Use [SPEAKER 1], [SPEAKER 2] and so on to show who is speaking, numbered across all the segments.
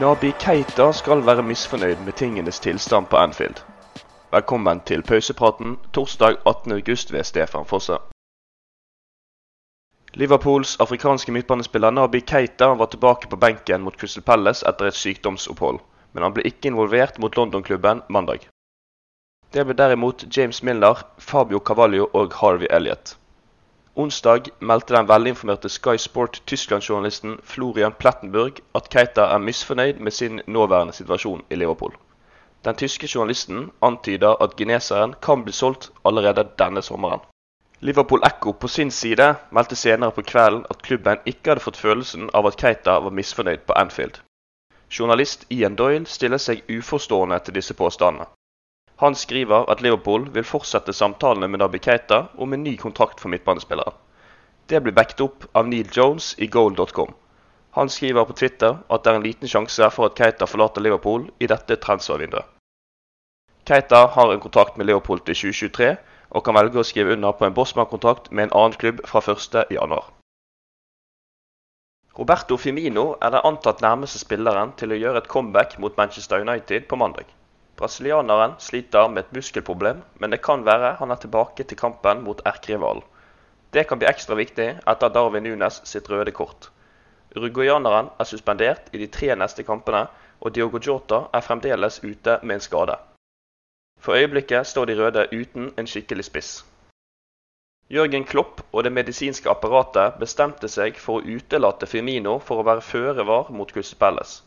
[SPEAKER 1] Nabi Keita skal være misfornøyd med tingenes tilstand på Anfield. Velkommen til pausepraten torsdag 18.8 ved Stefan Fosse. Liverpools afrikanske midtbanespiller Nabi Keita var tilbake på benken mot Crystal Palace etter et sykdomsopphold, men han ble ikke involvert mot London-klubben mandag. Det ble derimot James Milner, Fabio Cavallo og Harvey Elliot. Onsdag meldte den velinformerte Sky Sport Tyskland-journalisten Florian Plettenburg at Keita er misfornøyd med sin nåværende situasjon i Liverpool. Den tyske journalisten antyder at geneseren kan bli solgt allerede denne sommeren. Liverpool Echo på sin side meldte senere på kvelden at klubben ikke hadde fått følelsen av at Keita var misfornøyd på Anfield. Journalist Ian Doyle stiller seg uforstående til disse påstandene. Han skriver at Liverpool vil fortsette samtalene med Nabi Keita om en ny kontrakt for midtbanespillere. Det blir backet opp av Neil Jones i goal.com. Han skriver på Twitter at det er en liten sjanse for at Keita forlater Liverpool i dette transfervinduet. Keita har en kontrakt med Liverpool til 2023 og kan velge å skrive under på en Bosman-kontrakt med en annen klubb fra 1.1. Roberto Fimino er den antatt nærmeste spilleren til å gjøre et comeback mot Manchester United på mandag. Brasilianeren sliter med et muskelproblem, men det kan være han er tilbake til kampen mot erkerivalen. Det kan bli ekstra viktig etter Darwin Nunes sitt røde kort. Uruguayaneren er suspendert i de tre neste kampene, og Diogo Jota er fremdeles ute med en skade. For øyeblikket står de røde uten en skikkelig spiss. Jørgen Klopp og det medisinske apparatet bestemte seg for å utelate Firmino for å være føre var mot Crystal Palace.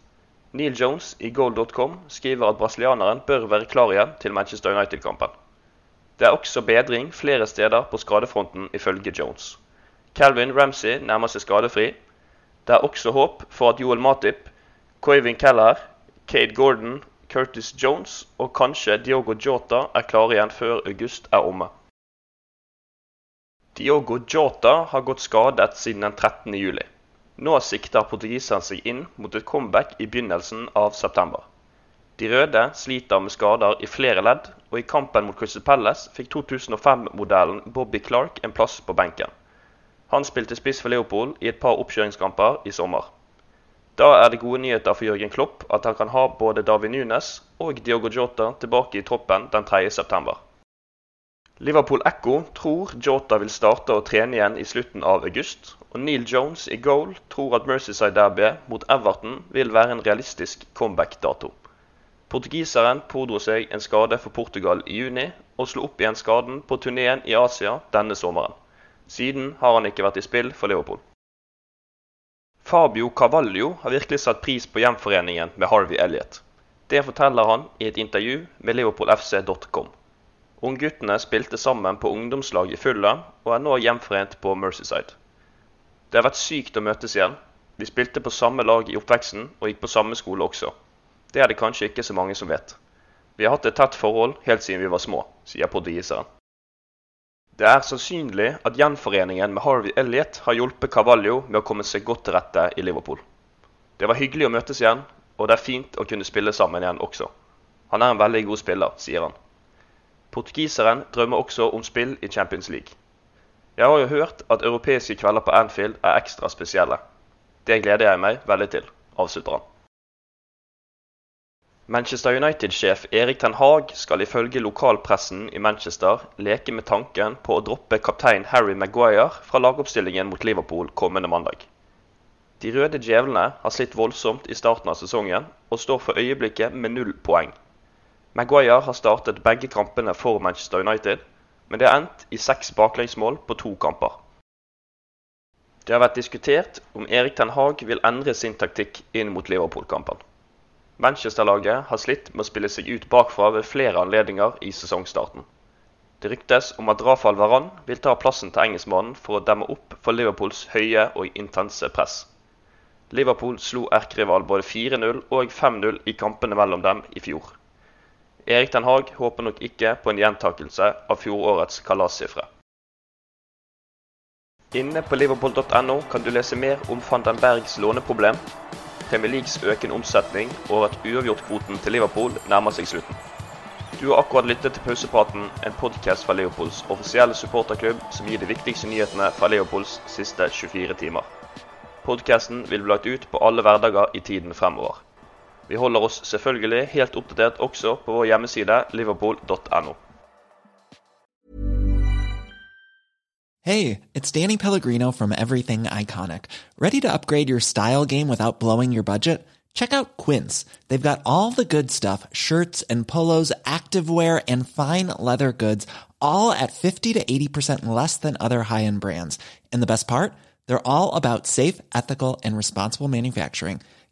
[SPEAKER 1] Neil Jones i goal.com skriver at brasilianeren bør være klar igjen til Manchester United-kampen. Det er også bedring flere steder på skadefronten ifølge Jones. Calvin Ramsey nærmer seg skadefri. Det er også håp for at Joel Matip, Coivin Keller, Cade Gordon, Curtis Jones og kanskje Diogo Jota er klare igjen før august er omme. Diogo Jota har gått skadet siden den 13. juli. Nå sikter portugiseren seg inn mot et comeback i begynnelsen av september. De røde sliter med skader i flere ledd, og i kampen mot Crystal Palace fikk 2005-modellen Bobby Clark en plass på benken. Han spilte spiss for Leopold i et par oppkjøringskamper i sommer. Da er det gode nyheter for Jørgen Klopp at han kan ha både David Nunes og Diogo Jota tilbake i troppen den 3.9. Liverpool Echo tror Jota vil starte å trene igjen i slutten av august, og Neil Jones i goal tror at Mercyside-derbyet mot Everton vil være en realistisk comeback-dato. Portugiseren pådro seg en skade for Portugal i juni, og slo opp igjen skaden på turneen i Asia denne sommeren. Siden har han ikke vært i spill for Liverpool. Fabio Cavallo har virkelig satt pris på gjenforeningen med Harvey Elliot. Det forteller han i et intervju med liverpoolfc.com. Ungguttene spilte sammen på ungdomslag i Fulham og er nå gjenforent på Mercyside. Det har vært sykt å møtes igjen. Vi spilte på samme lag i oppveksten og gikk på samme skole også. Det er det kanskje ikke så mange som vet. Vi har hatt et tett forhold helt siden vi var små, sier portugiseren. Det er sannsynlig at gjenforeningen med Harvey Elliot har hjulpet Cavallo med å komme seg godt til rette i Liverpool. Det var hyggelig å møtes igjen, og det er fint å kunne spille sammen igjen også. Han er en veldig god spiller, sier han. Portugiseren drømmer også om spill i Champions League. Jeg har jo hørt at europeiske kvelder på Anfield er ekstra spesielle. Det gleder jeg meg veldig til, avslutter han. Manchester United-sjef Erik Ten Hag skal ifølge lokalpressen i Manchester leke med tanken på å droppe kaptein Harry Maguire fra lagoppstillingen mot Liverpool kommende mandag. De røde djevlene har slitt voldsomt i starten av sesongen og står for øyeblikket med null poeng. Maguire har startet begge kampene for Manchester United, men det har endt i seks baklengsmål på to kamper. Det har vært diskutert om Erik Ten Hag vil endre sin taktikk inn mot Liverpool-kampen. Manchester-laget har slitt med å spille seg ut bakfra ved flere anledninger i sesongstarten. Det ryktes om at Rafael Varan vil ta plassen til engelskmannen for å demme opp for Liverpools høye og intense press. Liverpool slo erkerival både 4-0 og 5-0 i kampene mellom dem i fjor. Erik Den Haag håper nok ikke på en gjentakelse av fjorårets kalassifre. Inne på liverpool.no kan du lese mer om van den Bergs låneproblem, Premier Leagues økende omsetning og at uavgjortkvoten til Liverpool nærmer seg slutten. Du har akkurat lyttet til Pausepraten, en podkast fra Liverpools offisielle supporterklubb som gir de viktigste nyhetene fra Liverpools siste 24 timer. Podkasten vil bli lagt ut på alle hverdager i tiden fremover. Vi holder oss selvfølgelig helt oppdatert også på vår hjemmeside liverpool.no.
[SPEAKER 2] Hey, it's Danny Pellegrino from Everything Iconic. Ready to upgrade your style game without blowing your budget? Check out Quince. They've got all the good stuff shirts and polos, activewear, and fine leather goods, all at 50 to 80% less than other high end brands. And the best part? They're all about safe, ethical, and responsible manufacturing.